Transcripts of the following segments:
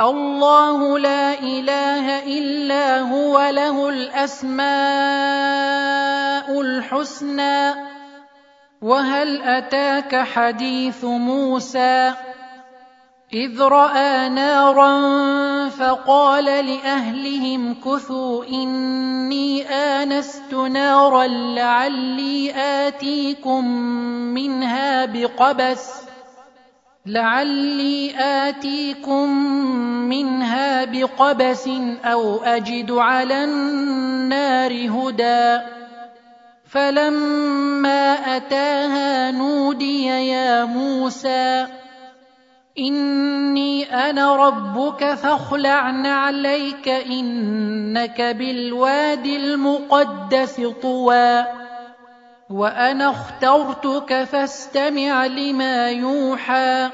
الله لا إله إلا هو له الأسماء الحسنى وهل أتاك حديث موسى؟ إذ رأى نارا فقال لأهلهم كثوا إني آنست نارا لعلي آتيكم منها بقبس لعلي آتيكم منها بقبس أو أجد على النار هدى. فلما أتاها نودي يا موسى إني أنا ربك فاخلع نعليك إنك بالواد المقدس طوى. وأنا اخترتك فاستمع لما يوحى.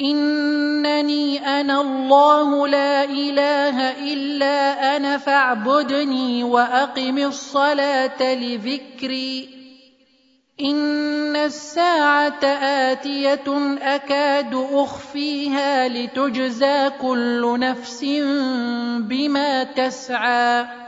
انني أنا الله لا اله الا أنا فاعبدني واقم الصلاه لذكري. ان الساعة اتيه اكاد اخفيها لتجزى كل نفس بما تسعى.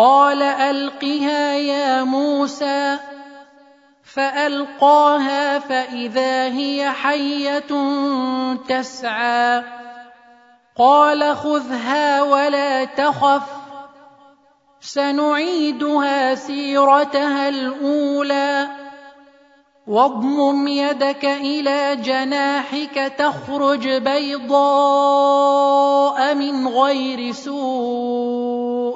قال ألقها يا موسى فألقاها فإذا هي حية تسعى. قال خذها ولا تخف سنعيدها سيرتها الأولى. واضمم يدك إلى جناحك تخرج بيضاء من غير سوء.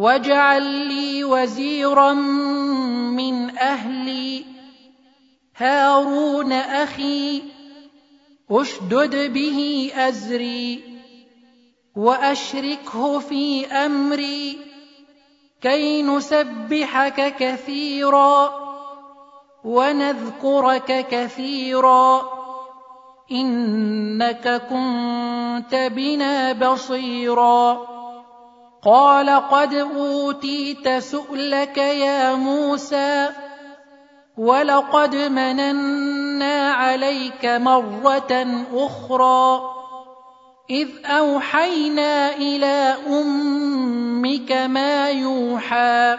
واجعل لي وزيرا من أهلي هارون أخي اشدد به ازري واشركه في امري كي نسبحك كثيرا ونذكرك كثيرا انك كنت بنا بصيرا قال قد أوتيت سؤلك يا موسى ولقد مننا عليك مرة أخرى إذ أوحينا إلى أمك ما يوحى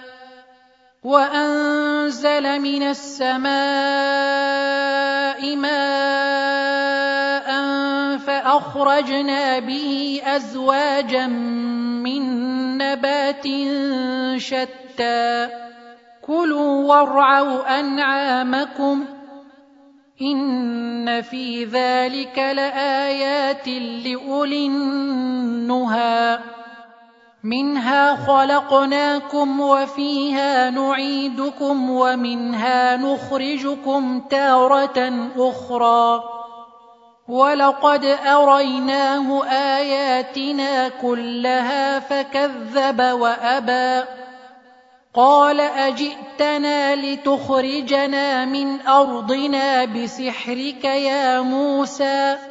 وأنزل من السماء ماء فأخرجنا به أزواجا من نبات شتى كلوا وارعوا أنعامكم إن في ذلك لآيات لأولي النهي منها خلقناكم وفيها نعيدكم ومنها نخرجكم تارة أخرى. ولقد أريناه آياتنا كلها فكذب وأبى. قال أجئتنا لتخرجنا من أرضنا بسحرك يا موسى؟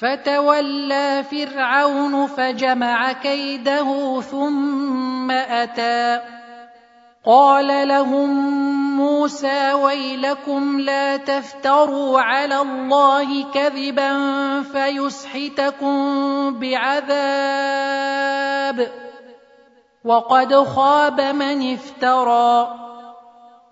فتولى فرعون فجمع كيده ثم أتى. قال لهم موسى ويلكم لا تفتروا على الله كذبا فيسحتكم بعذاب. وقد خاب من افترى.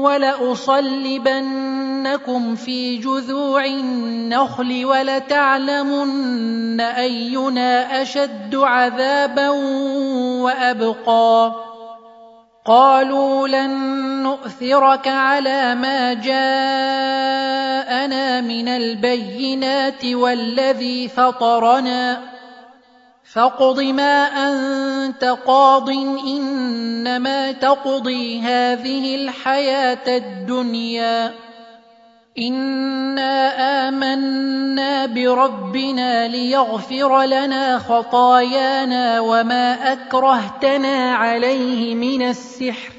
ولأصلبنكم في جذوع النخل ولتعلمن أينا أشد عذابا وأبقى. قالوا لن نؤثرك على ما جاءنا من البينات والذي فطرنا فاقض ما أنت قاض إنما تقضي هذه الحياة الدنيا. إنا آمنا بربنا ليغفر لنا خطايانا وما أكرهتنا عليه من السحر.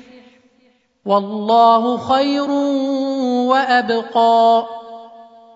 والله خير وأبقى.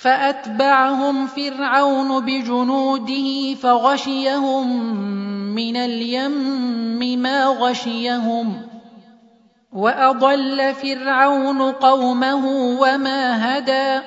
فأتبعهم فرعون بجنوده فغشيهم من اليم ما غشيهم وأضل فرعون قومه وما هدى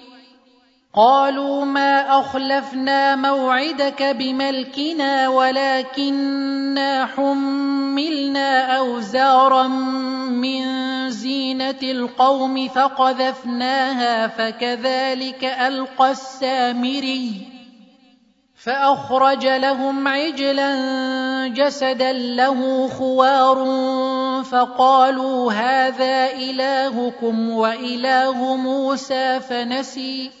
قالوا ما أخلفنا موعدك بملكنا ولكنا حملنا أوزارا من زينة القوم فقذفناها فكذلك ألقى السامري فأخرج لهم عجلا جسدا له خوار فقالوا هذا إلهكم وإله موسى فنسي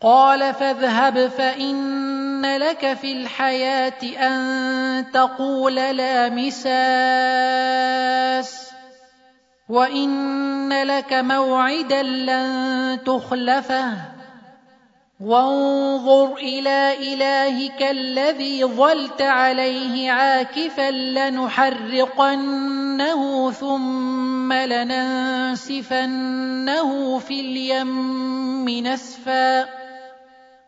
قال فاذهب فإن لك في الحياة أن تقول لا مساس وإن لك موعدا لن تخلفه وانظر إلى إلهك الذي ظلت عليه عاكفا لنحرقنه ثم لننسفنه في اليم نسفا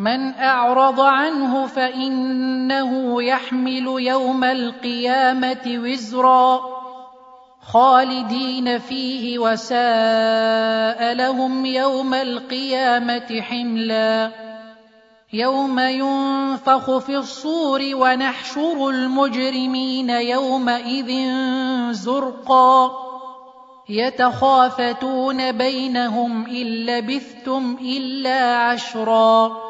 من أعرض عنه فإنه يحمل يوم القيامة وزرا خالدين فيه وساء لهم يوم القيامة حملا يوم ينفخ في الصور ونحشر المجرمين يومئذ زرقا يتخافتون بينهم إن لبثتم إلا عشرا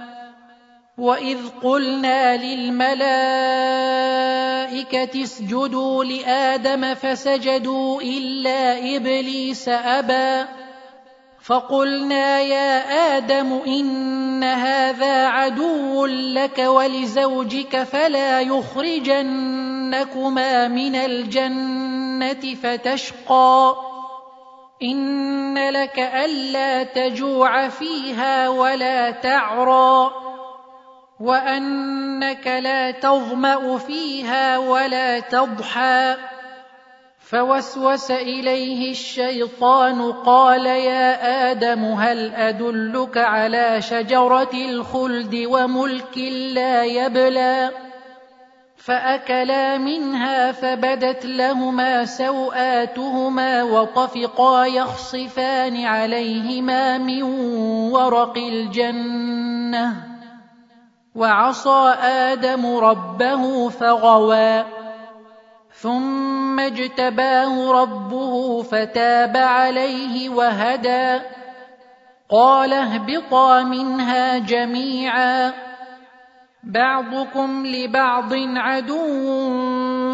واذ قلنا للملائكه اسجدوا لادم فسجدوا الا ابليس ابى فقلنا يا آدم ان هذا عدو لك ولزوجك فلا يخرجنكما من الجنه فتشقى ان لك الا تجوع فيها ولا تعرى وأنك لا تظمأ فيها ولا تضحى. فوسوس إليه الشيطان قال يا آدم هل أدلك على شجرة الخلد وملك لا يبلى؟ فأكلا منها فبدت لهما سوآتهما وطفقا يخصفان عليهما من ورق الجنة. وعصى آدم ربه فغوى ثم اجتباه ربه فتاب عليه وهدى قال اهبطا منها جميعا بعضكم لبعض عدو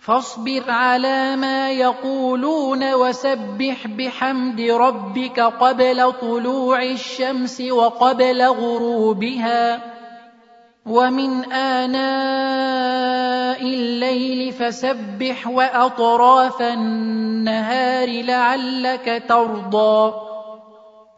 فاصبر على ما يقولون وسبح بحمد ربك قبل طلوع الشمس وقبل غروبها. ومن آناء الليل فسبح وأطراف النهار لعلك ترضى.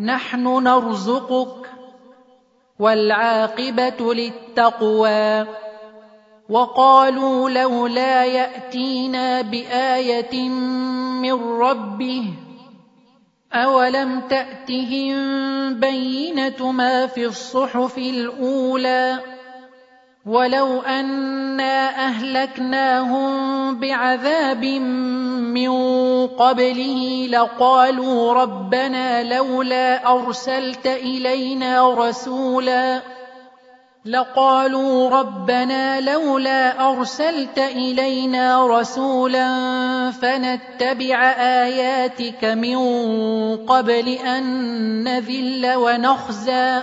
نحن نرزقك والعاقبة للتقوى. وقالوا لولا يأتينا بآية من ربه أولم تأتهم بينة ما في الصحف الأولى ولو أنا أهلكناهم بعذاب من قبله لقالوا ربنا لولا أرسلت إلينا رسولا لقالوا ربنا لولا ارسلت الينا رسولا فنتبع اياتك من قبل ان نذل ونخزى